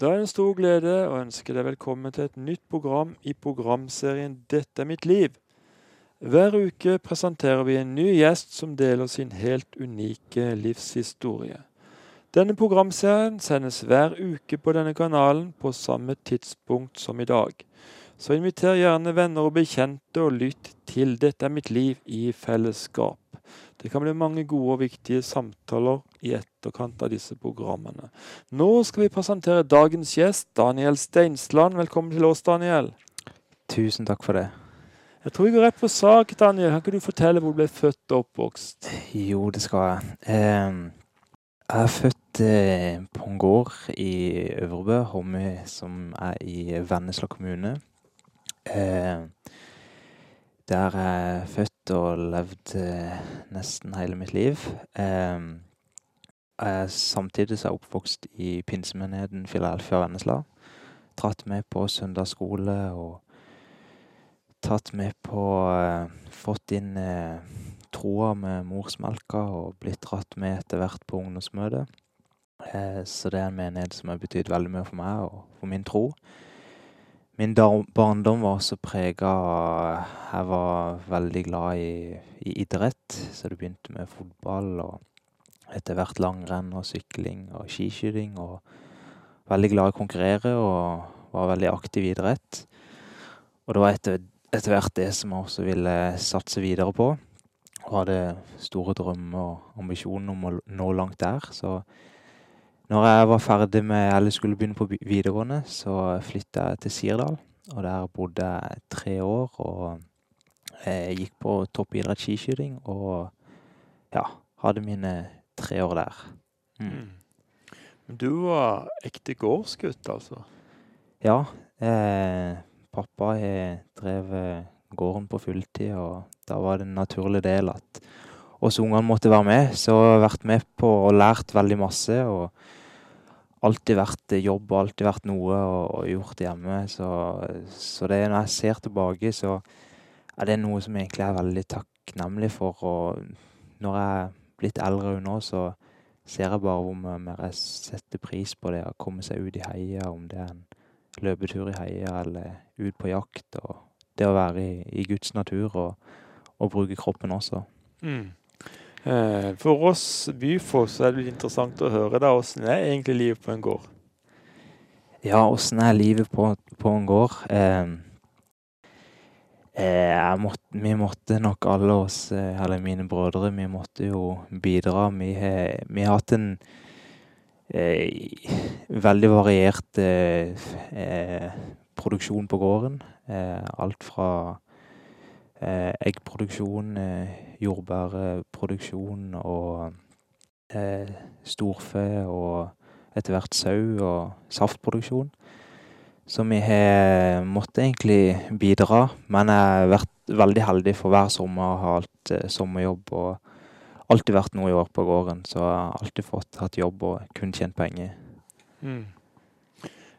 Da er det en stor glede å ønske deg velkommen til et nytt program i programserien 'Dette er mitt liv'. Hver uke presenterer vi en ny gjest som deler sin helt unike livshistorie. Denne programserien sendes hver uke på denne kanalen på samme tidspunkt som i dag. Så inviter gjerne venner og bekjente og lytt til 'Dette er mitt liv' i fellesskap. Det kan bli mange gode og viktige samtaler i etterkant av disse programmene. Nå skal vi presentere dagens gjest, Daniel Steinsland. Velkommen til oss, Daniel. Tusen takk for det. Jeg tror vi går rett på sak, Daniel. Kan ikke du fortelle hvor du ble født og oppvokst? Jo, det skal jeg. Jeg er født eh, på en gård i Øvrebø, Hommy, som er i Vennesla kommune. Der er jeg født og levd eh, nesten hele mitt liv. Er samtidig så er jeg oppvokst i pinsemenigheten Filadelfia Vennesla. Dratt med på søndagsskole og tatt med på eh, Fått inn eh, troa med morsmelka og blitt dratt med etter hvert på ungdomsmøtet. Eh, så det er en menighet som har betydd veldig mye for meg og for min tro. Min barndom var også prega av Jeg var veldig glad i, i idrett, så det begynte med fotball og etter hvert langrenn og sykling og skiskyting. Og veldig glad i å konkurrere og var veldig aktiv i idrett. Og det var etter, etter hvert det som jeg også ville satse videre på. Og hadde store drømmer og ambisjoner om å nå langt der. Så når jeg var ferdig med, eller skulle begynne på videregående, så flytta jeg til Sirdal. Og der bodde jeg tre år og jeg gikk på toppidrett skiskyting. Og ja, hadde mine tre år der. Mm. Men Du var ekte gårdsgutt, altså? Ja, eh, pappa har drevet gården på fulltid, og da var det en naturlig del at oss ungene måtte være med. Så jeg har vært med på og lært veldig masse, og alltid vært jobb og alltid vært noe og, og gjort hjemme. Så, så det når jeg ser tilbake, så er det noe som egentlig er veldig takknemlig for. Og når jeg blitt eldre nå, så ser jeg bare hvor mye mer jeg setter pris på det å komme seg ut i heia, om det er en løpetur i heia eller ut på jakt. Og det å være i, i Guds natur og, og bruke kroppen også. Mm. Eh, For oss byfolk så er det interessant å høre da, hvordan er egentlig livet på en gård? Ja, åssen er livet på, på en gård? Eh, måtte, vi måtte nok alle oss, eh, eller mine brødre, vi måtte jo bidra. Vi vi har hatt en eh, veldig variert eh, eh, produksjon på gården. Eh, alt fra eh, eggproduksjon, eh, jordbærproduksjon og eh, storfe og etter hvert sau og saftproduksjon. Så vi har måttet egentlig bidra, men jeg har vært veldig heldig for hver sommer og ha hatt eh, sommerjobb og alltid vært noe i år på gården. Så jeg har alltid fått hatt jobb og kun tjent penger. Mm.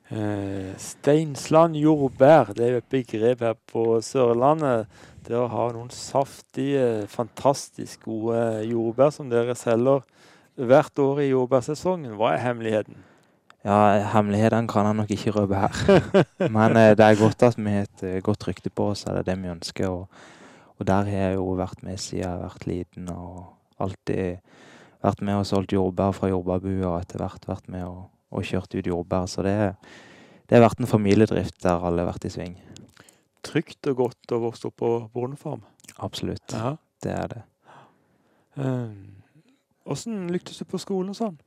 Eh, Steinsland jordbær, det er jo et begrep her på Sørlandet. Det å ha noen saftige, fantastisk gode jordbær som dere selger hvert år i jordbærsesongen. Hva er hemmeligheten? Ja, hemmelighetene kan jeg nok ikke røpe her. Men eh, det er godt at vi har et eh, godt rykte på oss, er det det vi ønsker. Og, og der har jeg jo vært med siden jeg har vært liten, og alltid vært med og solgt jordbær fra jordbærbua, og etter hvert vært med og, og kjørt ut jordbær. Så det, det har vært en familiedrift der alle har vært i sving. Trygt og godt å vokse opp på bondefarm. Absolutt. Ja. Det er det. Åssen lyktes du på skolen og sånn?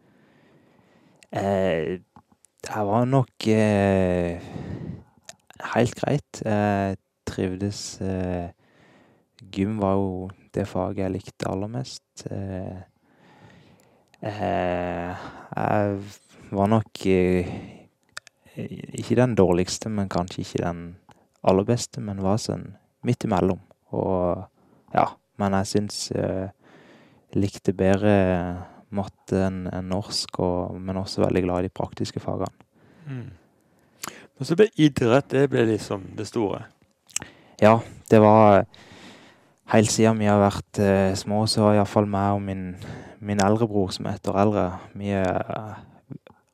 Eh, det var nok eh, helt greit. Eh, trivdes Gym var jo det faget jeg likte aller mest. Eh, eh, jeg var nok eh, ikke den dårligste, men kanskje ikke den aller beste, men var sånn midt imellom. Og ja, men jeg syns eh, likte bedre matte enn norsk, og, men også veldig glad i de praktiske fagene. Mm. Men så ble idrett det ble liksom det store. Ja, det var Helt siden vi har vært eh, små, så har iallfall meg og min, min eldrebror, som er ett år eldre, vi har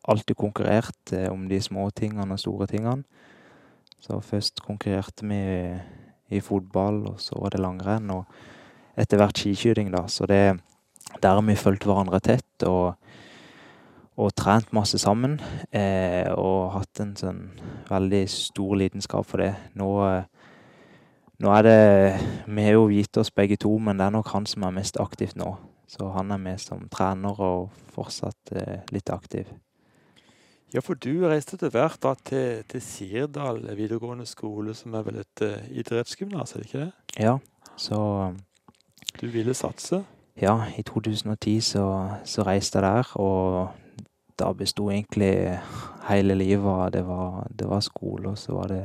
alltid konkurrert eh, om de små tingene og store tingene. Så først konkurrerte vi i, i fotball, og så var det langrenn, og etter hvert skiskyting, da. Så det der har vi fulgt hverandre tett og, og trent masse sammen. Eh, og hatt en sånn veldig stor lidenskap for det. Nå, nå er det Vi har jo gitt oss begge to, men det er nok han som er mest aktivt nå. Så han er med som trener og fortsatt eh, litt aktiv. Ja, for du reiste etter hvert da til, til Sirdal videregående skole, som er vel et uh, idrettsgymnas, er det ikke det? Ja, så Du ville satse? Ja, i 2010 så, så reiste jeg der, og da besto egentlig hele livet. Det var, det var skole, og så var det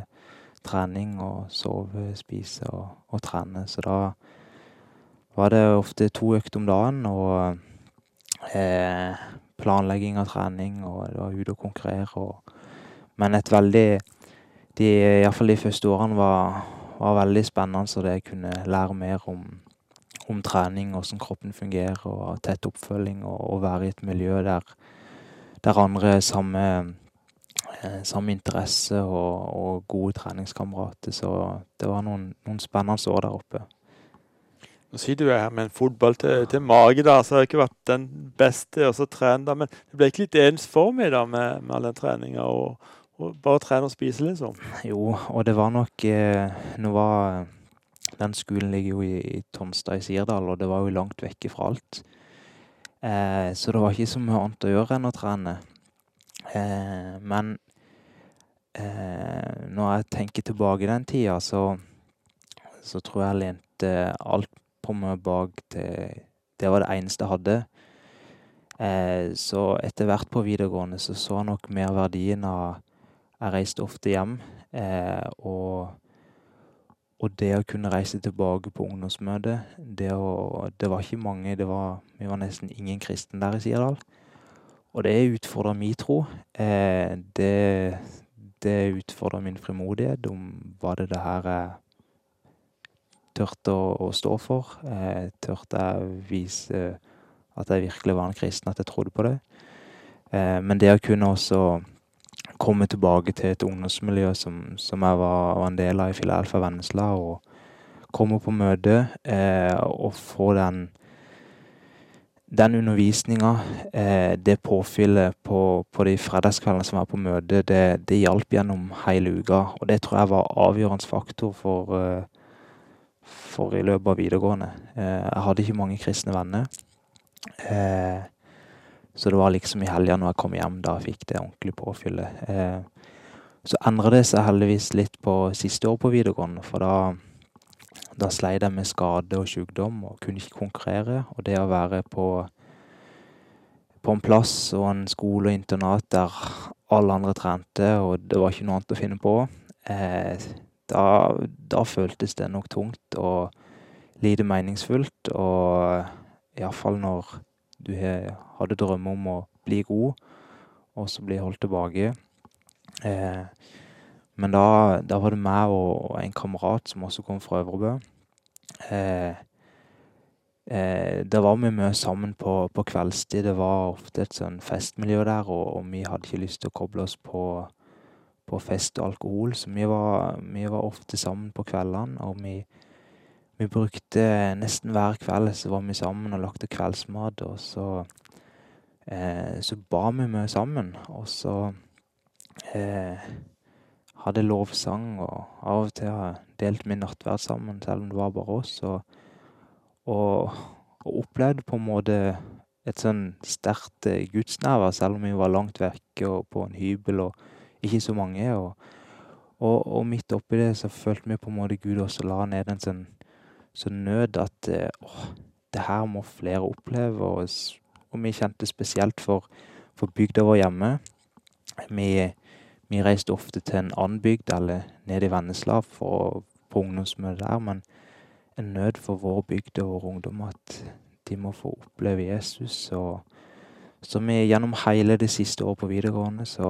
trening og sove, spise og, og trene. Så da var det ofte to økter om dagen og eh, planlegging av trening, og det var ute og konkurrere. Og, men et veldig de, Iallfall de første årene var, var veldig spennende, så det kunne lære mer om om trening, åssen kroppen fungerer, og tett oppfølging, og, og være i et miljø der, der andre er samme, eh, samme interesse og, og, gode treningskamerater. Så det var noen, noen spennende år der oppe. Nå sier du her med en fotball til, til mage, da, så har jeg ikke vært den beste å trene. da, Men det ble ikke litt ensformig da, med, med all den treninga? Og, og, bare trene og spise, liksom? Jo, og det var nok eh, Nå var den skolen ligger jo i, i Tonstad i Sirdal, og det var jo langt vekke fra alt. Eh, så det var ikke så mye annet å gjøre enn å trene. Eh, men eh, når jeg tenker tilbake den tida, så, så tror jeg lente alt på meg bak til Det var det eneste jeg hadde. Eh, så etter hvert på videregående så så jeg nok mer verdien av Jeg reiste ofte hjem, eh, og og det å kunne reise tilbake på ungdomsmøtet det, å, det var ikke mange, det var, vi var nesten ingen kristen der i Sirdal. Og det utfordra min tro. Eh, det, det utfordra min frimodighet om hva det det her jeg turte å, å, stå for. Eh, turte jeg vise at jeg virkelig var en kristen, at jeg trodde på det. Eh, men det å kunne også komme tilbake til et ungdomsmiljø som, som jeg var, var, en del av i Filadelfia Vennesla. Og komme på møte eh, og få den den undervisninga, eh, det påfyllet på, på de fredagskveldene som var på møte, det, det hjalp gjennom hele uka. Og det tror jeg var avgjørende faktor for, uh, for i løpet av videregående. Eh, jeg hadde ikke mange kristne venner. Eh, så det var liksom i helga når jeg kom hjem, da fikk det ordentlig påfyllet. Eh, så endra det seg heldigvis litt på siste år på videregående, for da, da sleit jeg med skade og sykdom og kunne ikke konkurrere. Og det å være på, på en plass og en skole og internat der alle andre trente, og det var ikke noe annet å finne på, eh, da, da føltes det nok tungt og lite meningsfullt. Og iallfall når du hadde drømmer om å bli god, og så bli holdt tilbake. Eh, men da, da, var det meg og en kamerat som også kom fra Øvrebø. Eh, eh, da var vi mye sammen på, på, kveldstid. Det var ofte et sånn festmiljø der, og, og, vi hadde ikke lyst til å koble oss på, på fest og alkohol, så vi var, vi var ofte sammen på kveldene. og vi vi brukte nesten hver kveld så var vi sammen og lagde kveldsmat, og så eh, Så ba vi mye sammen, og så eh, hadde lovsang, og av og til delte vi nattverd sammen, selv om det var bare oss. Og, og, og opplevde på en måte et sånn sterkt eh, selv om vi var langt vekke og på en hybel og ikke så mange. Og, og, og midt oppi det så følte vi på en måte Gud også la ned en sånn så nød at eh, åh, det her må flere oppleve. Og, og vi kjente spesielt for, for bygda vår hjemme. Vi, vi, reiste ofte til en annen bygd, eller ned i Vennesla for, på ungdomsmøte der. Men en nød for vår bygd og vår ungdom at de må få oppleve Jesus. og så vi gjennom hele det siste året på videregående så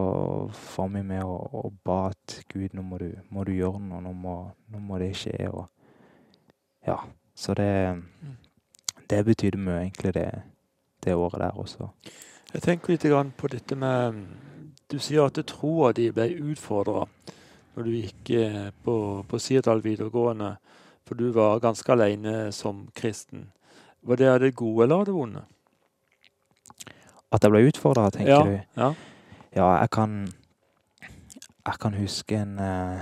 var vi med og, og ba at Gud, nå må du, må du gjøre noe, nå må, nå må det skje. Og ja, så det Det betydde mye, egentlig, det, det, året der også. Jeg tenker litt grann på dette med Du sier at troa di ble utfordra når du gikk eh, på, på Sirdal videregående, for du var ganske alene som kristen. Var det av det gode eller av det vonde? At jeg ble utfordra, tenker ja, du? Ja. Ja, jeg kan Jeg kan huske en eh,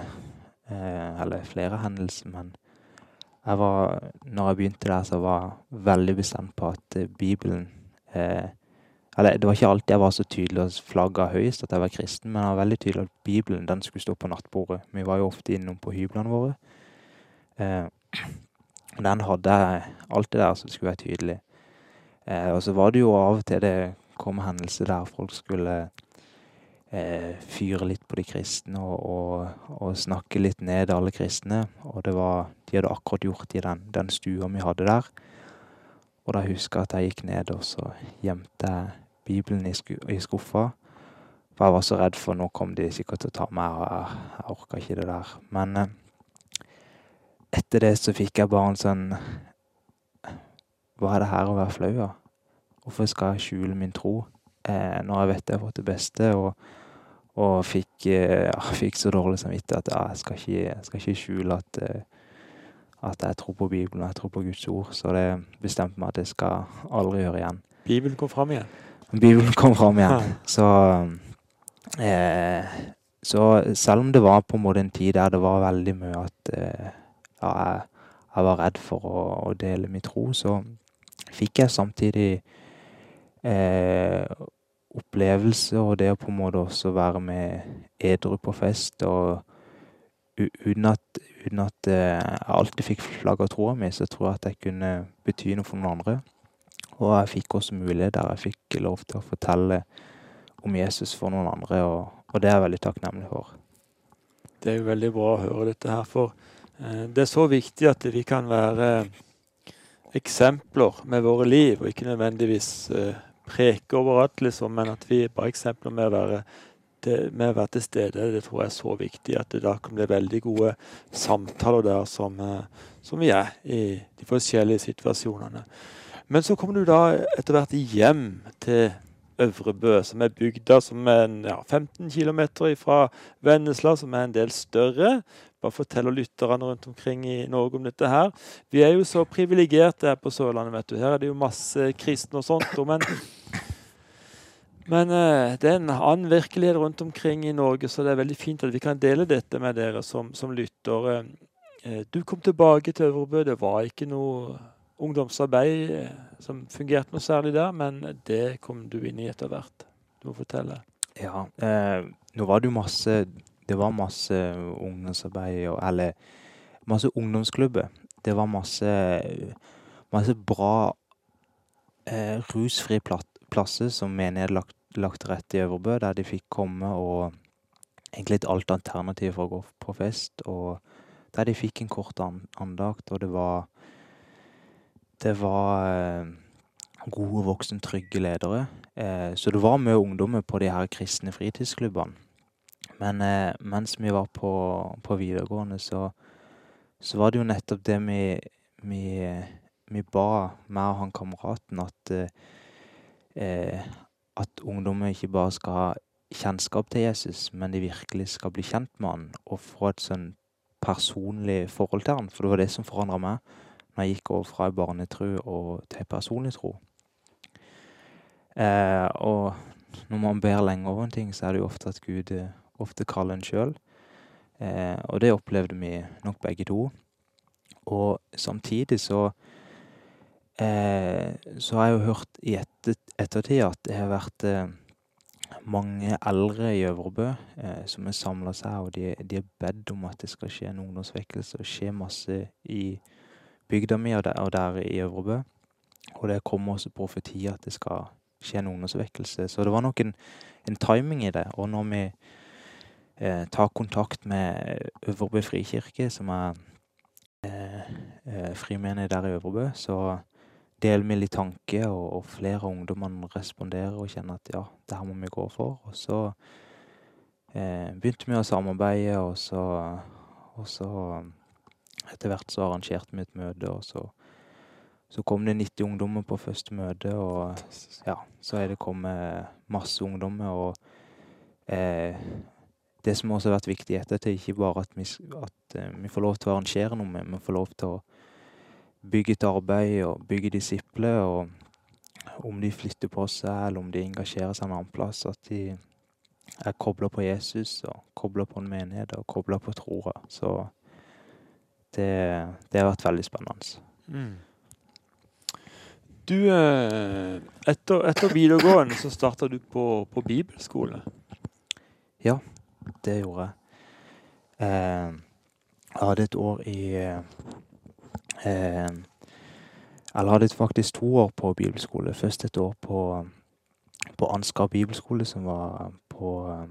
eh, Eller flere hendelser, men jeg var Når jeg begynte der, så var jeg veldig bestemt på at eh, Bibelen eh, Eller det var ikke alltid jeg var så tydelig og flagga høyest at jeg var kristen, men jeg var veldig tydelig at Bibelen den skulle stå på nattbordet. Vi var jo ofte innom på hyblene våre. Eh, den hadde jeg alltid der, så det skulle være tydelig. Eh, og så var det jo av og til det kom hendelser der folk skulle eh, fyre litt på de kristne og, og, og, snakke litt ned alle kristne. Og det var De hadde akkurat gjort i den, den stua vi hadde der. Og da husker jeg at jeg gikk ned, og så gjemte jeg Bibelen i, sku, i skuffa. For jeg var så redd for nå kom de sikkert til å ta meg, og jeg, jeg orka ikke det der. Men eh, etter det så fikk jeg bare en sånn Hva er det her å være flau av? Hvorfor skal jeg skjule min tro eh, når jeg vet jeg har fått det beste? Og, og fikk, ja, fikk, så dårlig samvittighet at ja, jeg, skal ikke, jeg skal ikke skjule at, eh, at jeg tror på Bibelen og jeg tror på Guds ord. Så det bestemte meg at jeg skal aldri gjøre igjen. Bibelen kom fram igjen? Bibelen kom fram igjen. Så, eh, så selv om det var på en måte en tid der det var veldig mye at eh, ja, jeg, jeg, var redd for å, å dele min tro, så fikk jeg samtidig eh, opplevelse og det å på en måte også være med edru på fest. og Uten at, uten at eh, jeg alltid fikk flagga troa mi, så tror jeg at jeg kunne bety noe for noen andre. Og jeg fikk også mulighet der jeg fikk lov til å fortelle om Jesus for noen andre, og, og det er jeg veldig takknemlig for. Det er jo veldig bra å høre dette her, for eh, det er så viktig at vi kan være eksempler med våre liv, og ikke nødvendigvis eh, preke overalt, liksom, men at vi bare eksempler med å være det, med å være til stede, det tror jeg er så viktig at det da kan bli veldig gode samtaler der som, eh, som vi er i de forskjellige situasjonene. Men så kommer du da etter hvert hjem til Øvrebø, som er bygda som er ja, 15 km fra Vennesla, som er en del større. Bare fortell lytterne rundt omkring i Norge om dette her. Vi er jo så privilegerte her på Sørlandet. vet du. Her er det jo masse kristne og sånt. Men, men uh, det er en annen virkelighet rundt omkring i Norge, så det er veldig fint at vi kan dele dette med dere som, som lytter. Uh, du kom tilbake til Øvrebø. Det var ikke noe ungdomsarbeid uh, som fungerte noe særlig der, men det kom du inn i etter hvert. Du må fortelle. Ja, nå var det jo masse det var masse ungdomsarbeid og Eller masse ungdomsklubber. Det var masse, masse bra rusfri rusfrie plasser som menighet lagt, lagt til rette i Øvrebø, der de fikk komme og egentlig et alt alternativ for å gå på fest. Og der de fikk en kort andakt, og det var Det var eh, gode, voksne, trygge ledere. Eh, så det var mye ungdommer på de her kristne fritidsklubbene. Men eh, mens vi var på, på videregående, så, så, var det jo nettopp det vi, vi, vi ba meg og han kameraten at at ungdommer ikke bare skal ha kjennskap til Jesus, men de virkelig skal bli kjent med han og få et sånn personlig forhold til han. For det var det som forandra meg når jeg gikk over fra barnetro og til personlig tro. Eh, og når man ber lenge over en ting, så er det jo ofte at Gud ofte kaller en sjøl. Eh, og det opplevde vi nok begge to. Og samtidig så eh, Så har jeg jo hørt i etter, ettertid at det har vært eh, mange eldre i Øvrebø eh, som har samla seg, og de, de har bedt om at det skal skje en ungdomsvekkelse og skje masse i bygda mi og der, og der i Øvrebø. Og det kommer også profetier at det skal skje en ungdomsvekkelse. Så det var nok en, en timing i det. Og når vi eh, tar kontakt med Øvrebø frikirke, som er eh, frimenig der i Øvrebø. Så deler med litt tanke, og, og flere av ungdommene responderer og kjenner at ja, det her må vi gå for. Og så eh, begynte vi å samarbeide, og så, og så etter hvert så arrangerte vi et møte, og så, Så kom det 90 ungdommer på første møte, og ja, så er det kommet masse ungdommer. Og eh, det som også har vært viktig i ettertid, ikke bare at, vi, at eh, vi får lov til å arrangere noe, men vi får lov til å bygge et arbeid og bygge disipler. Og om de flytter på seg, eller om de engasjerer seg en annen plass, at de er kobla på Jesus og kobla på en menighet og kobla på troa. Så det, det har vært veldig spennende. Mm. Du, eh, etter, etter videregående så starta du på, på bibelskole. Det gjorde jeg. Eh, jeg hadde et år i Eller hadde faktisk to år på bibelskole. Først et år på, på Ansgar bibelskole, som var på eh,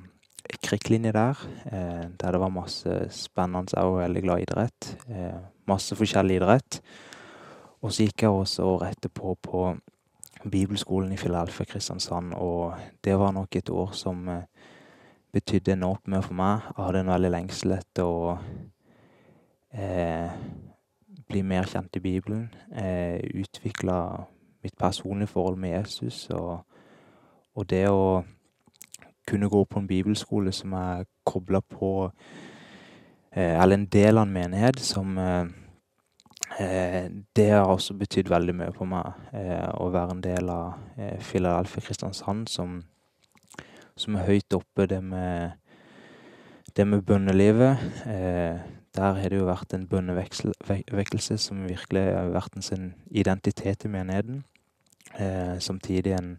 krigslinje der. Eh, der det var masse spennende. Var veldig glad i idrett. Eh, masse forskjellig idrett. Og så gikk jeg også året etterpå på bibelskolen i Philadelphia Kristiansand, og det var nok et år som eh, betydde enormt mye for meg. Jeg hadde en veldig lengsel etter å eh, bli mer kjent i Bibelen. Eh, Utvikle mitt personlige forhold med Jesus. Og, og det å kunne gå på en bibelskole som er kobla på eh, Eller en del av en menighet som eh, eh, Det har også betydd veldig mye for meg. Eh, å være en del av eh, Philadelphia Kristiansand som som er høyt oppe, det med, det med bønnelivet. Eh, der har det jo vært en bønnevekkelse som virkelig har vært en sin identitet i menigheten. Eh, samtidig en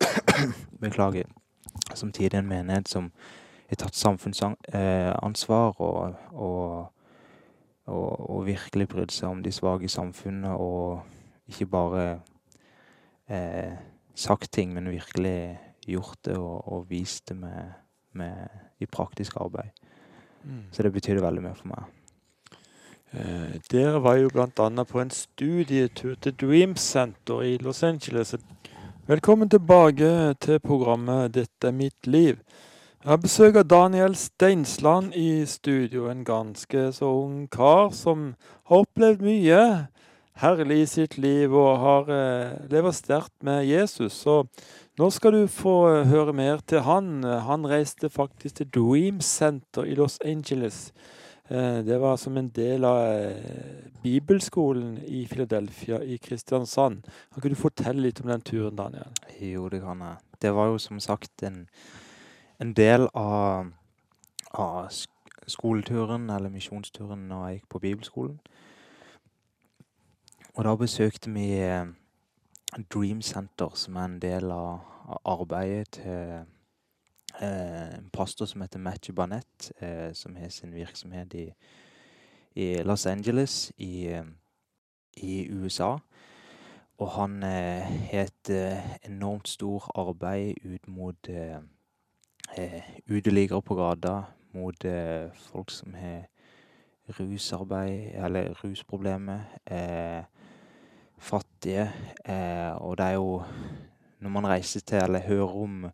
Beklager. Samtidig en menighet som har tatt samfunnsansvar og, og, og, og virkelig brydd seg om de svake i samfunnet, og ikke bare eh, sagt ting, men virkelig gjort det og vist det med, med, i praktisk arbeid. Mm. Så det betydde veldig mye for meg. Eh, dere var jo bl.a. på en studietur til Dream Center i Los Angeles. Velkommen tilbake til programmet 'Dette er mitt liv'. Jeg har besøk av Daniel Steinsland i studio. En ganske så ung kar som har opplevd mye herlig i sitt liv og har eh, lever sterkt med Jesus. Så nå skal du få eh, høre mer til han. Han reiste faktisk til Dream Center i Los Angeles. Eh, Det var som en del av bibelskolen i Philadelphia i Kristiansand. Kan du fortelle litt om den turen, Daniel? Jo, det kan jeg. Det var jo som sagt en, en del av, av skoleturen, eller misjonsturen, når jeg gikk på bibelskolen. Og da besøkte vi eh, Dream Center, som er en del av, arbeidet til eh, en pastor som heter Matthew Barnett, eh, som har sin virksomhet i, i Los Angeles i, i USA. Og han har et enormt stort arbeid ut mot eh, uteliggere på gata, mot folk som har rusarbeid, eller rusproblemer, fattige. Eh, og det er jo Når man reiser til, eller hører om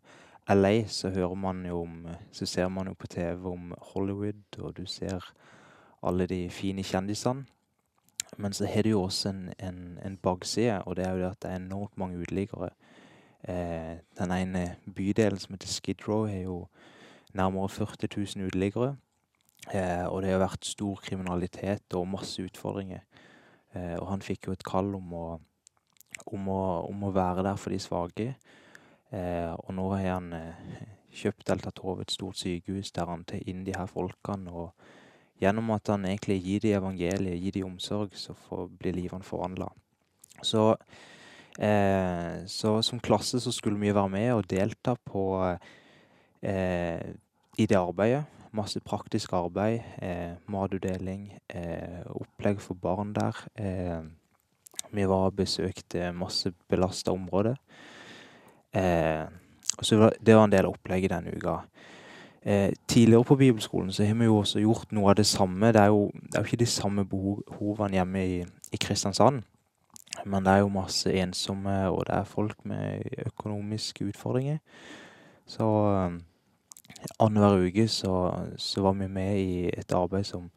LA, så hører man jo om Så ser man jo på TV om Hollywood, og du ser alle de fine kjendisene. Men så har det jo også en, en, en bakside, og det er jo det at det er enormt mange uteliggere. Eh, den ene bydelen som heter Skid Row, har jo nærmere 40 000 uteliggere. Eh, og det har vært stor kriminalitet og masse utfordringer. Eh, og han fikk jo et kall om å, om å, om å være der for de svake. Eh, og nå har han eh, kjøpt tatt over et stort sykehus der han tar inn de her folkene. og Gjennom at han egentlig gir de evangeliet, gir de omsorg, så får, blir livet forvandla. Så, eh, så som klasse så skulle vi være med og delta på eh, i det arbeidet. Masse praktisk arbeid, eh, matutdeling, eh, opplegg for barn der. Eh, vi var og besøkte masse belasta områder. Eh, så det var en del av opplegget denne uka. Eh, tidligere på bibelskolen så har vi jo også gjort noe av det samme. Det er jo, det er jo ikke de samme behovene hjemme i, i Kristiansand. Men det er jo masse ensomme, og det er folk med økonomiske utfordringer. Så eh, annenhver uke så, så var vi med i et arbeid som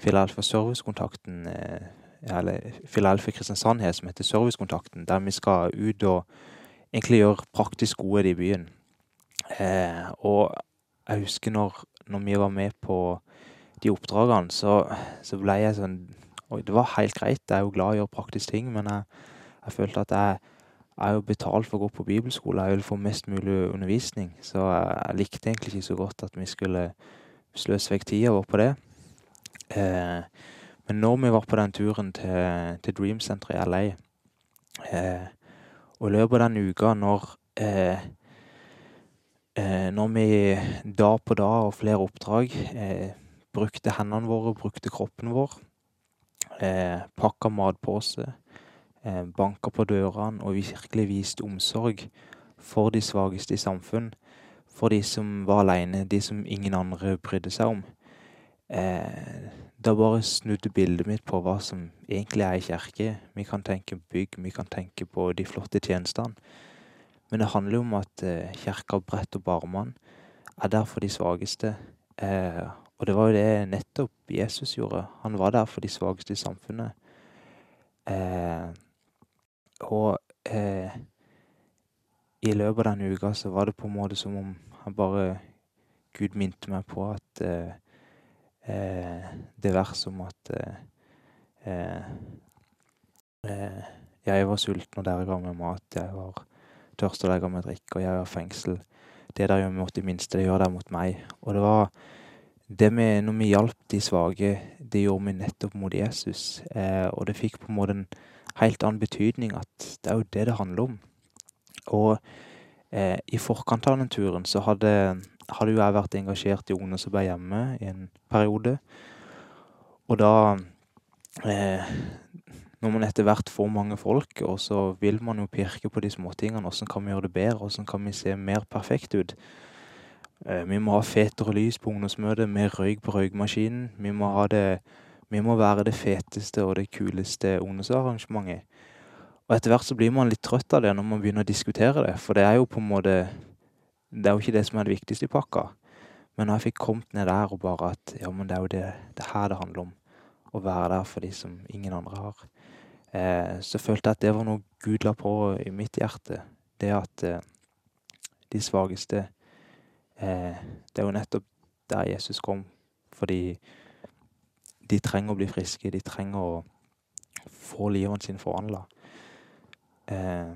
Philadelphia Servicekontakten eh, eller Filadelfia Kristiansand har, som heter Servicekontakten, der vi skal ut og egentlig gjøre praktisk gode i byen. Eh, og jeg husker når, når, vi var med på de oppdragene, så, så ble jeg sånn Oi, det var helt greit, jeg er jo glad i å gjøre praktiske ting, men jeg, jeg følte at jeg, jeg jo betalt for å gå på bibelskole, jeg vil få mest mulig undervisning. Så jeg, likte egentlig ikke så godt at vi skulle sløse vekk tida vår på det. Eh, men når vi var på den turen til, til Dream Center i LA, eh, og i løpet av den uka når eh, eh, Når vi dag på dag og flere oppdrag eh, brukte hendene våre, brukte kroppen vår, eh, pakka matpose, banka på dørene og virkelig viste omsorg for de svakeste i samfunn, for de som var aleine, de som ingen andre brydde seg om. Eh, da bare snudde bildet mitt på hva som egentlig er i kirke. Vi kan tenke bygg, vi kan tenke på de flotte tjenestene. Men det handler jo om at eh, kirka bredt og barmann er der for de svakeste. Eh, og det var jo det nettopp Jesus gjorde. Han var der for de svakeste i samfunnet. Eh, og eh, i løpet av den uka så var det på en måte som om han bare Gud minte meg på at eh, eh, det verset om at eh, eh, jeg var sulten, og dere ga meg mat. Jeg var tørst, og dere ga meg drikke. Og jeg var fengsel. Det dere gjør mot de minste, det gjør dere mot meg. Og det var det med Når vi hjalp de svake, det gjorde vi nettopp mot Jesus. Eh, og det fikk på en måte en helt annen betydning at det er jo det det handler om. Og eh, i forkant av den turen så hadde hadde jo jeg vært engasjert i Ungene som ble hjemme i en periode. Og da eh, Når man etter hvert får mange folk, og så vil man jo pirke på de småtingene. Åssen kan vi gjøre det bedre? Åssen kan vi se mer perfekt ut? Eh, vi må ha fetere lys på ungdomsmøtet, mer røyk på røykmaskinen. Vi må ha det vi må være det feteste og det kuleste ungdomsarrangementet. Og etter hvert så blir man litt trøtt av det når man begynner å diskutere det, for det er jo på en måte det er jo ikke det som er det viktigste i pakka. Men når jeg fikk kommet ned der og bare at ja, men det er jo det, det her det handler om. Å være der for de som ingen andre har. Eh, så følte jeg at det var noe Gud la på i mitt hjerte. Det at eh, de svakeste eh, Det er jo nettopp der Jesus kom. Fordi de trenger å bli friske. De trenger å få livet sitt forvandla. Eh,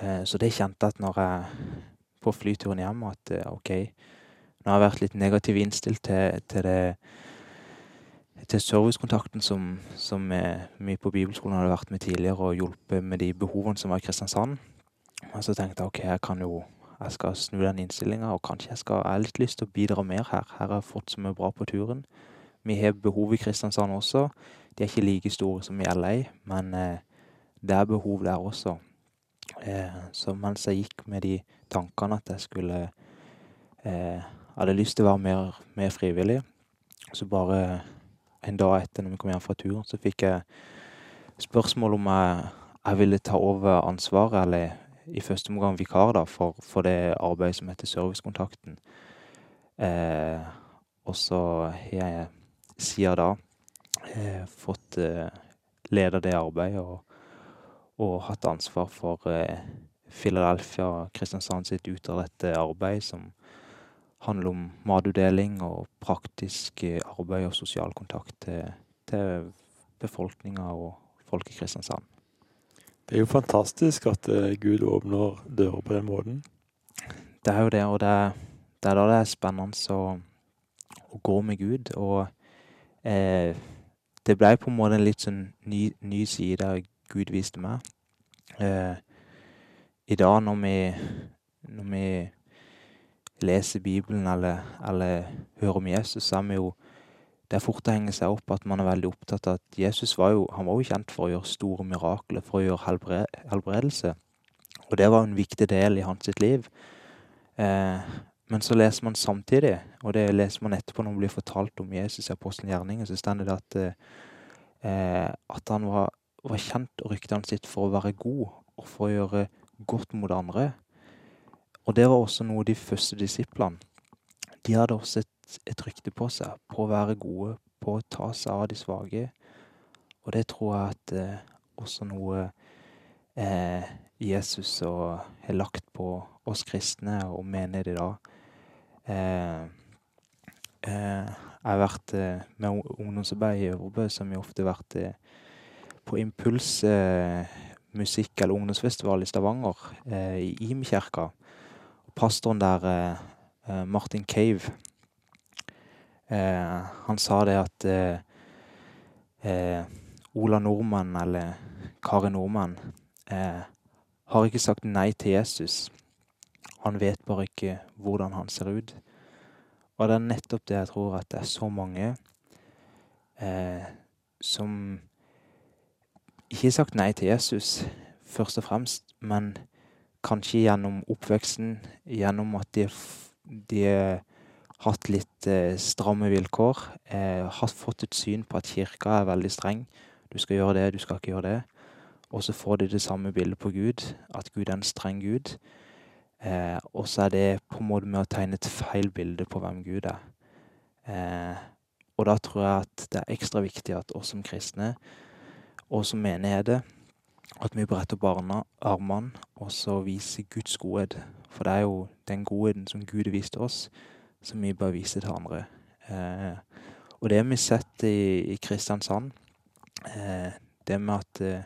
eh, så det kjente jeg at når jeg på flyturen hjem at eh, OK, nå har jeg vært litt negativ innstilt til, til det til servicekontakten som, som vi på bibelskolen hadde vært med tidligere og hjulpet med de behovene som var i Kristiansand. Og så tenkte jeg ok, jeg kan jo jeg skal snu den innstillinga, og kanskje jeg skal jeg har litt lyst til å bidra mer her. Her har jeg fått så mye bra på turen. Vi har behov i Kristiansand også. De er ikke like store som i LA, men eh, det er behov der også. Eh, så mens jeg gikk med de tankene at jeg skulle eh, Hadde lyst til å være mer, mer, frivillig. Så bare en dag etter når vi kom hjem fra turen, så fikk jeg spørsmål om jeg, jeg ville ta over ansvaret, eller i første omgang vikar, da, for, for det arbeidet som heter Servicekontakten. Eh, og så har jeg siden da eh, fått eh, lede det arbeidet og, og hatt ansvar for eh, Philadelphia og Kristiansand sitt utadrettede arbeid som handler om matutdeling og praktisk arbeid og sosial kontakt til, til befolkninga og folk i Kristiansand. Det er jo fantastisk at Gud åpner dører på den måten. Det er jo det, og det, det er da det er spennende å, å gå med Gud. Og det ble på en måte en litt sånn ny, ny side Gud viste meg. Eh, i dag når vi, når vi leser Bibelen eller, eller, hører om Jesus, så er vi jo Det er fort å henge seg opp at man er veldig opptatt av at Jesus var jo, han var jo kjent for å gjøre store mirakler, for å gjøre helbredelse. Og det var en viktig del i hans sitt liv. Eh, men så leser man samtidig, og det leser man etterpå når man blir fortalt om Jesus i apostelens gjerninger, så står det at, eh, at han var, var kjent og ryktet hans sitt for å være god og for å gjøre godt mot andre. Og det var også noe de første disiplene De hadde også et, et rykte på seg på å være gode, på å ta seg av de svake. og det tror jeg at eh, også noe eh, Jesus har lagt på oss kristne og mener i dag. Eh, eh, jeg har vært eh, med ungdomsarbeid i Øvrebø, som har ofte vært på Impuls musikk- eller ungdomsfestival i Stavanger, i Imkirka. Pastoren der, Martin Cave, han sa det at Ola Nordmann, eller Kari Nordmann, har ikke sagt nei til Jesus. Han vet bare ikke hvordan han ser ut. Og det er nettopp det jeg tror at det er så mange eh, som ikke har sagt nei til Jesus, først og fremst, men kanskje gjennom oppveksten, gjennom at de, de har hatt litt eh, stramme vilkår, eh, har fått et syn på at kirka er veldig streng. Du skal gjøre det, du skal ikke gjøre det. Og så får de det samme bildet på Gud, at Gud er en streng Gud. Eh, og så er det på en måte med å tegne et feil bilde på hvem Gud er. Eh, og da tror jeg at det er ekstra viktig at oss som kristne, og som menigheter, at vi bretter barna armene og så viser Guds godhet. For det er jo den godheten som Gud har vist oss, som vi bør vise til andre. Eh, og det har vi sett i, i Kristiansand. Eh, det med at eh,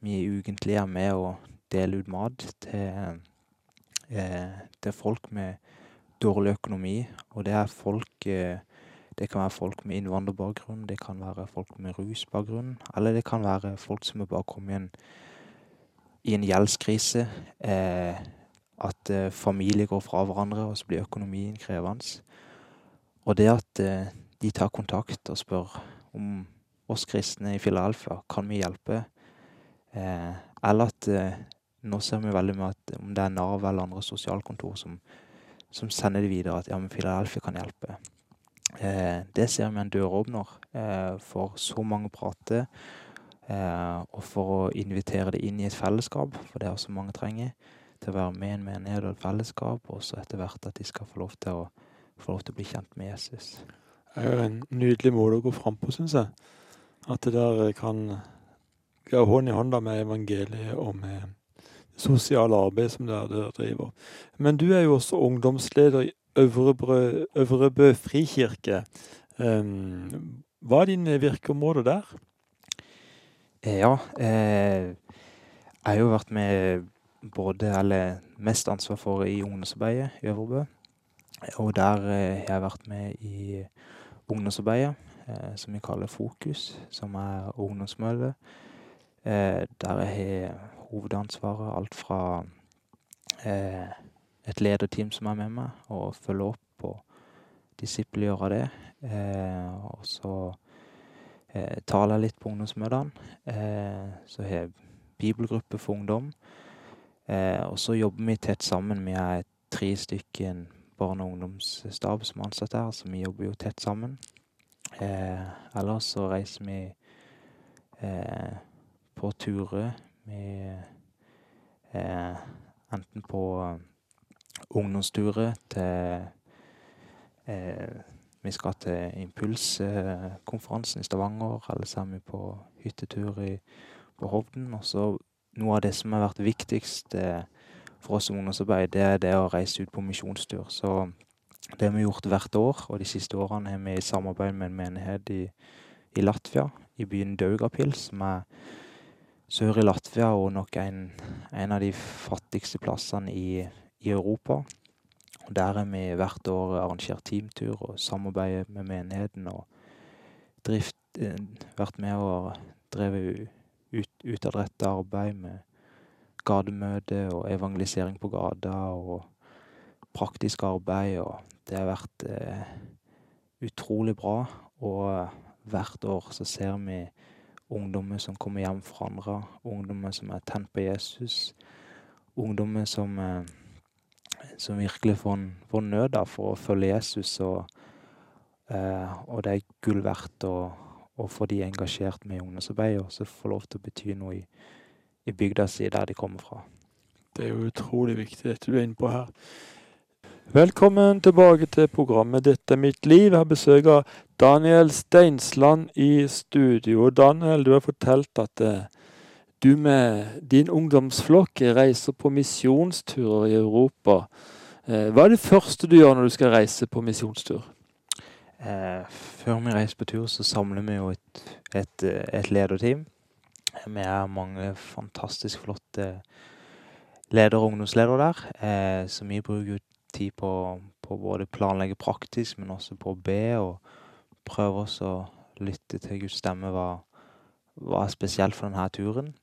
vi ukentlig er med og deler ut mat til, eh, til folk med dårlig økonomi. Og det er folk eh, Det kan være folk med innvandrerbakgrunn, det kan være folk med rusbakgrunn, eller det kan være folk som er bare kommet i en, i en gjeldskrise. Eh, at familier går fra hverandre, og så blir økonomien krevende. Og det at de tar kontakt og spør om oss kristne i Philadelphia kan vi hjelpe. Eller at nå ser vi veldig med at om det er Nav eller andre sosialkontor som, som sender det videre at ja, men Philadelphia kan hjelpe. Eh, det ser vi en døråpner eh, for så mange å prate, eh, og for å invitere det inn i et fellesskap, for det er også mange trenger, til å være med i en menighet og et fellesskap, og så etter hvert at de skal få lov til å, få lov til å bli kjent med Jesus. Det er jo en nydelig måte å gå fram på, syns jeg. At det der kan gå hånd i hånd med evangeliet og med sosiale arbeid som dere driver. Men du er jo også ungdomsleder i Øvrebrø, Øvrebø frikirke. Um, hva er dine virkeområder der? Eh, Ja, eh, jeg har jo vært med både, eller mest ansvar for i ungdomsarbeidet i Øvrebø. Og der eh, har jeg vært med i ungdomsarbeidet, eh, som vi kaller Fokus, som er ungdomsmøte. Eh, der jeg har hovedansvaret, alt fra eh, et lederteam som er med meg, og følge opp og disippelgjøre det. Eh, og så eh, taler jeg litt på ungdomsmøtene. Eh, så har jeg bibelgruppe for ungdom. Eh, og så jobber vi tett sammen. Vi er tre stykker barne- og ungdomsstab som er ansatt her, så vi jobber jo tett sammen. Eh, ellers så reiser vi eh, på turer. Vi eh, enten på eh, ungdomsturer til eh, Vi skal til Impulskonferansen i Stavanger, eller så er vi på hyttetur i, på Hovden. Og så noe av det som har vært viktigst for oss som ungdomsarbeid, det er det å reise ut på misjonstur. Så det har vi gjort hvert år, og de siste årene har vi i samarbeid med en menighet i, i Latvia, i byen Daugapil, som er sør i Latvia og nok en, en av de fattigste plassene i, i Europa. Og der har vi hvert år arrangert teamtur og samarbeider med menigheten og drift, eh, vært med og drevet ut, utadrettet arbeid med gatemøte og evangelisering på gata og praktisk arbeid. Og det har vært eh, utrolig bra. Og hvert år så ser vi ungdommer som kommer hjem forandra, ungdommer som er tent på Jesus, ungdommer som, eh, som virkelig får, får nød for å følge Jesus. Og, eh, og det er gull verdt å, å få de engasjert med i ungdomsarbeid, og så få lov til å bety noe i, i bygda si der de kommer fra. Det er jo utrolig viktig, dette du er inne på her. Velkommen tilbake til programmet 'Dette er mitt liv'. Jeg har besøk av Daniel Steinsland i studio. Daniel, du har fortalt at eh, du med din ungdomsflokk reiser på misjonsturer i Europa. Eh, hva er det første du gjør når du skal reise på misjonstur? Eh, før vi reiser på tur, så samler vi jo et, et, et lederteam. Vi er mange fantastisk flotte ledere og ungdomsledere der. Eh, så vi bruker jo tid på, på både planlegge praktisk, men også på å be. Og prøve oss å lytte til Guds stemme, hva, hva er spesielt for denne turen.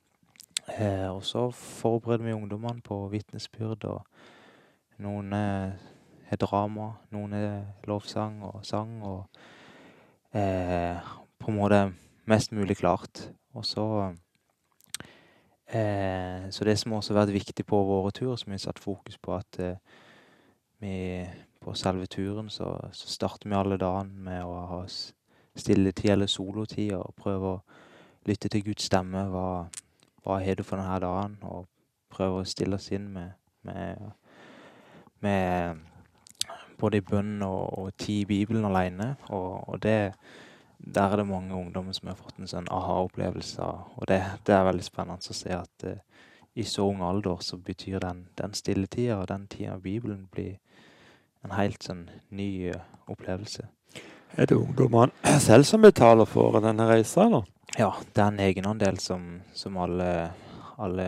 Eh, og så forbereder vi ungdommene på vitnesbyrd, og noen er drama, noen er lovsang og sang, og eh, på en måte mest mulig klart. Og så eh, Så det som også har vært viktig på våre turer, som vi har satt fokus på at eh, vi på selve turen så, så starter vi alle dagen med å ha stilletid eller solotid og prøve å lytte til Guds stemme. Hva, hva har det for denne dagen? Og prøve å stille oss inn med, med, med både i bønn og, og tid i Bibelen alene. Og, og det, der er det mange ungdommer som har fått en sånn aha-opplevelse. Og det, det, er veldig spennende å se at uh, i så ung alder så betyr den, den stilletida og den tida Bibelen blir en helt sånn ny uh, opplevelse. Er det ungdommene selv som betaler for denne reisa, eller? Ja, det er en egenandel som, som alle, alle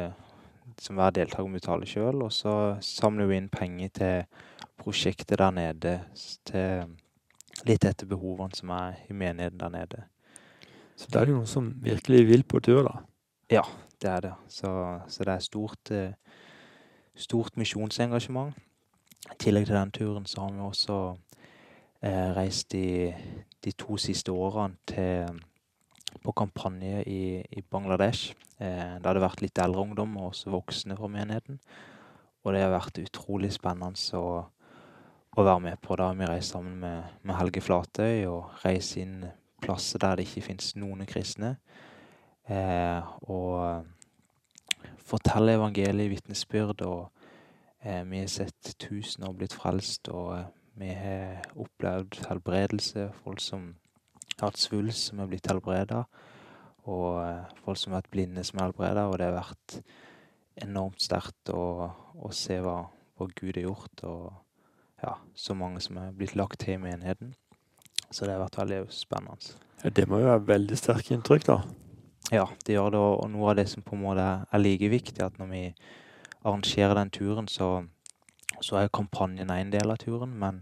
som hver deltaker betaler sjøl. Og så samler vi inn penger til prosjektet der nede. Til litt etter behovene som er i menigheten der nede. Så det er jo noen som virkelig vil på tur, da? Ja, det er det. Så, så det er stort, stort misjonsengasjement. I tillegg til den turen så har vi også eh, reist de, de, to siste årene til, på kampanje i, i Bangladesh. Eh, det hadde vært litt eldre ungdom og også voksne fra menigheten. Og det har vært utrolig spennende å, å være med på. Da har vi reist sammen med, med Helge Flatøy og reist inn plasser der det ikke finnes noen kristne. Eh, og fortelle evangeliet vitnesbyrd og vi har sett tusener blitt frelst, og eh, vi har opplevd helbredelse. Folk som har hatt svulst, som er blitt helbreda. Og eh, folk som har vært blinde, som er helbreda. Og det har vært enormt sterkt å, å se hva, hva, Gud har gjort, og ja, så mange som er blitt lagt til i menigheten. Så det har vært veldig spennende. Ja, det må jo være veldig sterke inntrykk, da? Ja, det gjør det. Og noe av det som på en måte er like viktig, at når vi arrangerer den turen, så, så er kampanjen en del av turen. Men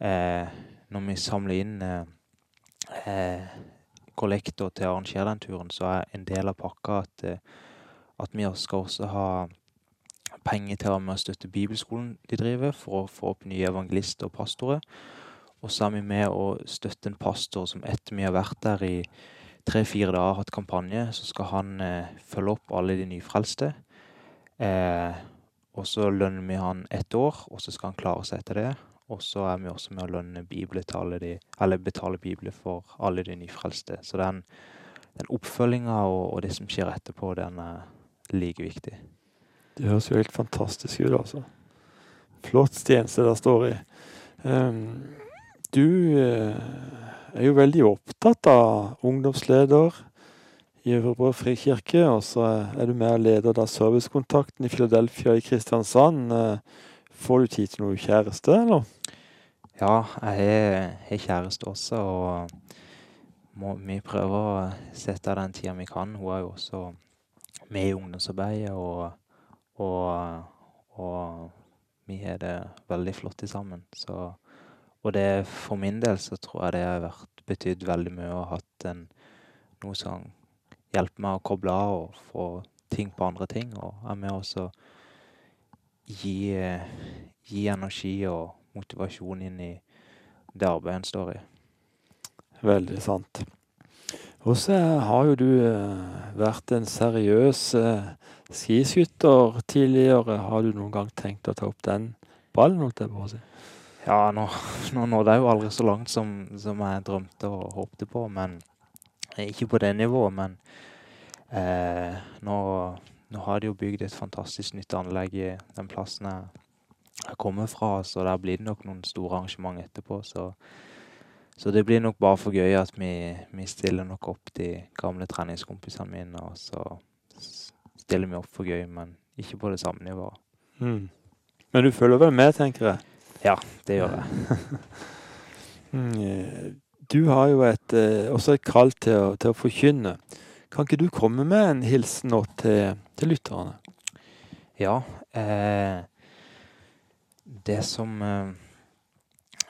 eh, når vi samler inn eh, kollekter kollektor til å arrangere den turen, så er en del av pakka at, eh, at vi skal også ha penger til å støtte bibelskolen de driver, for å få opp nye evangelister og pastorer. Og så er vi med å støtte en pastor som etter vi har vært der i tre-fire dager hatt kampanje, så skal han eh, følge opp alle de nyfrelste. Eh, og så lønner vi han ett år, og så skal han klare seg etter det. Og så er vi også med å lønne de, eller betale bibler for alle de nyfrelste. Så den, den oppfølginga og, og, det som skjer etterpå, den er like viktig. Det høres jo helt fantastisk ut, altså. Flott tjeneste der står i. Um, du uh, er jo veldig opptatt av ungdomsleder i Øvrebro frikirke. Og så er du med og leder da servicekontakten i Philadelphia i Kristiansand. Eh, får du tid til noe kjæreste, eller? Ja, jeg har kjæreste også, og må, vi prøver å sette av den tida vi kan. Hun er jo også med i ungdomsarbeidet, og, og, og vi har det veldig flott sammen. Så, og det, for min del så tror jeg det har vært betydd veldig mye ha hatt en, noe sånn hjelpe meg å koble av og få ting på andre ting. Og er med også gi, gi energi og motivasjon inn i det arbeidet en står i. Veldig sant. Og så har jo du eh, vært en seriøs eh, skiskytter tidligere. Har du noen gang tenkt å ta opp den ballen? holdt jeg på å si? Ja, nå, nå nådde jeg jo aldri så langt som, som jeg drømte og håpte på. Men ikke på det nivået, men eh, nå, nå, har de jo bygd et fantastisk nytt anlegg i den plassen jeg jeg kommer fra, så der blir det nok noen store arrangement etterpå. Så, så det blir nok bare for gøy at vi, vi stiller nok opp de gamle treningskompisene mine, og så stiller vi opp for gøy, men ikke på det samme nivået. Mm. Men du følger vel med, tenker jeg? Ja, det gjør jeg. Du har jo et, eh, også et kall til til å forkynne. Kan ikke du komme med en hilsen nå til, til lytterne? Ja. Eh, det som eh,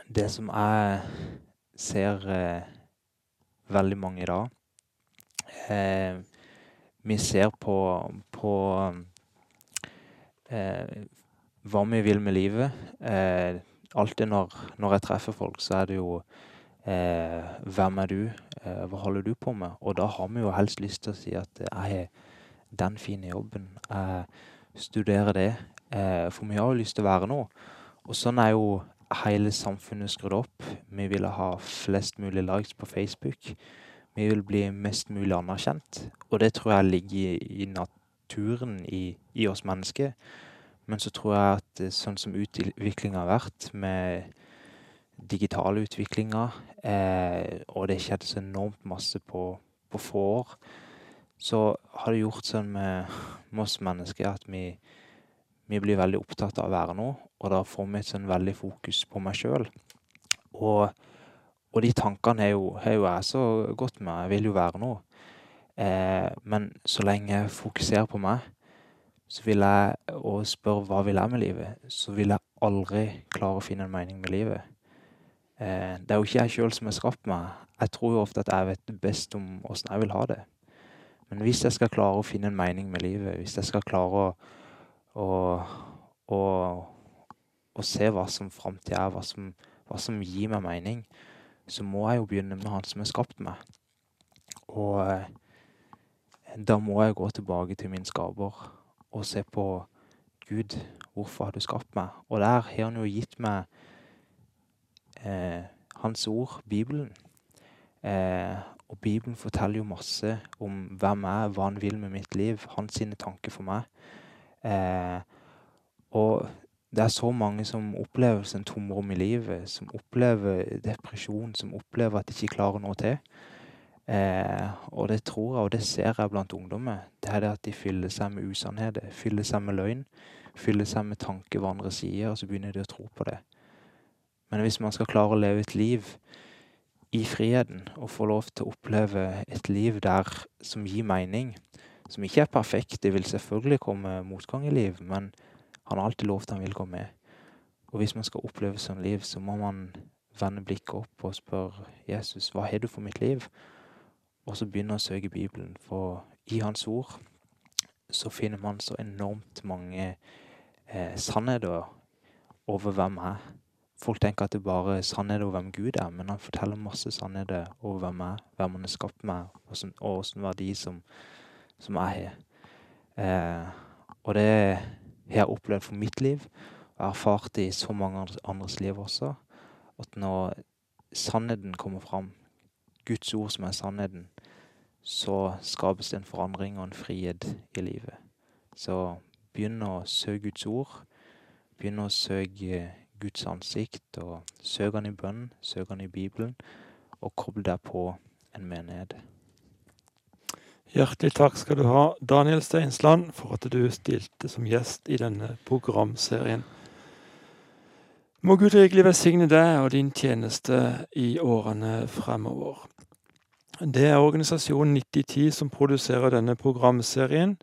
Det som jeg ser eh, veldig mange i dag eh, Vi ser på, på eh, hva vi vil med livet. Alltid når, når jeg treffer folk, så er det jo eh, Hvem er du? Eh, hva holder du på med? Og da har vi jo helst lyst til å si at jeg har den fine jobben. Jeg studerer det. Eh, for vi har jo lyst til å være noe. Og sånn er jo hele samfunnet skrudd opp. Vi vil ha flest mulig likes på Facebook. Vi vil bli mest mulig anerkjent. Og det tror jeg ligger i, i naturen i, i oss mennesker. Men så tror jeg at eh, sånn som utviklinga har vært med digitale utviklinger, eh, og det skjedde så enormt masse på, på få år, så har det gjort sånn med, oss mennesker at vi, vi blir veldig opptatt av å være noe, og da får vi et sånn veldig fokus på meg sjøl. Og, og de tankene har jo, jo jeg så godt med. Jeg vil jo være noe. Eh, men så lenge jeg fokuserer på meg, så vil jeg, og spør hva vil jeg med livet, så vil jeg aldri klare å finne en mening med livet. Eh, det er jo ikke jeg sjøl som har skapt meg. Jeg tror jo ofte at jeg vet best om åssen jeg vil ha det. Men hvis jeg skal klare å finne en mening med livet, hvis jeg skal klare å, å, å, å se hva som framtida er, hva som, hva som gir meg mening, så må jeg jo begynne med Han som har skapt meg. Og eh, da må jeg gå tilbake til min skaper og se på Gud, hvorfor har du skapt meg? Og der har han jo gitt meg eh, hans ord, Bibelen. Eh, og Bibelen forteller jo masse om hvem jeg er, hva han vil med mitt liv, hans sine tanker for meg. Eh, og det er så mange som opplever en tomrom i livet, som opplever depresjon, som opplever at de ikke klarer noe til. Eh, og det tror jeg, og det ser jeg blant ungdommer, det er det at de fyller seg med usannheter. Fyller seg med løgn. Fyller seg med tanker hva andre sier, og så begynner de å tro på det. Men hvis man skal klare å leve et liv i friheten, og få lov til å oppleve et liv der som gir mening, som ikke er perfekt Det vil selvfølgelig komme motgang i liv, men han har alltid lovt han vil gå med. Og hvis man skal oppleve sånn liv, så må man vende blikket opp og spørre Jesus, hva har du for mitt liv? Og så begynne å søke Bibelen, for i Hans ord så finner man så enormt mange eh, sannheter over hvem jeg er. Folk tenker at det bare er sannheter over hvem Gud er, men han forteller masse sannheter over hvem jeg er, hvem han har skapt meg, og hvilken verdi som, som jeg har. Eh, og det har jeg opplevd for mitt liv, og jeg har erfart det i så mange andres liv også, at når sannheten kommer fram, Guds ord som er sannheten, så skapes det en forandring og en frihet i livet. Så begynn å søke Guds ord. Begynn å søke Guds ansikt, og søk han i bønn, søk han i Bibelen, og koble deg på en menighet. Hjertelig takk skal du ha, Daniel Steinsland, for at du stilte som gjest i denne programserien. Må Gud rikelig velsigne deg og din tjeneste i årene fremover. Det er organisasjonen 9010 som produserer denne programserien.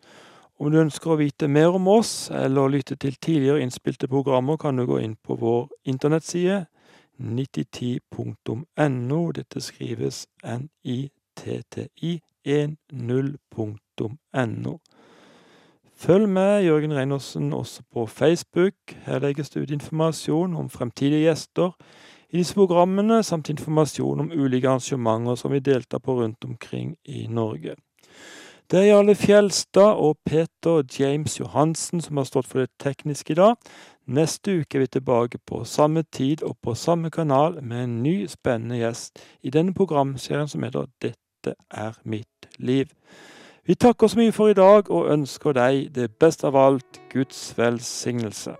Om du ønsker å vite mer om oss eller lytte til tidligere innspilte programmer, kan du gå inn på vår internettside 9010.no. Dette skrives nitti10.no. Følg med Jørgen Reinersen også på Facebook. Her legges det ut informasjon om fremtidige gjester i disse programmene, samt informasjon om ulike arrangementer som vi deltar på rundt omkring i Norge. Det er Jarle Fjelstad og Peter James Johansen som har stått for det tekniske i dag. Neste uke er vi tilbake på samme tid og på samme kanal med en ny, spennende gjest i denne programserien som heter Dette er mitt liv. Vi takker så mye for i dag og ønsker deg det beste av alt Guds velsignelse.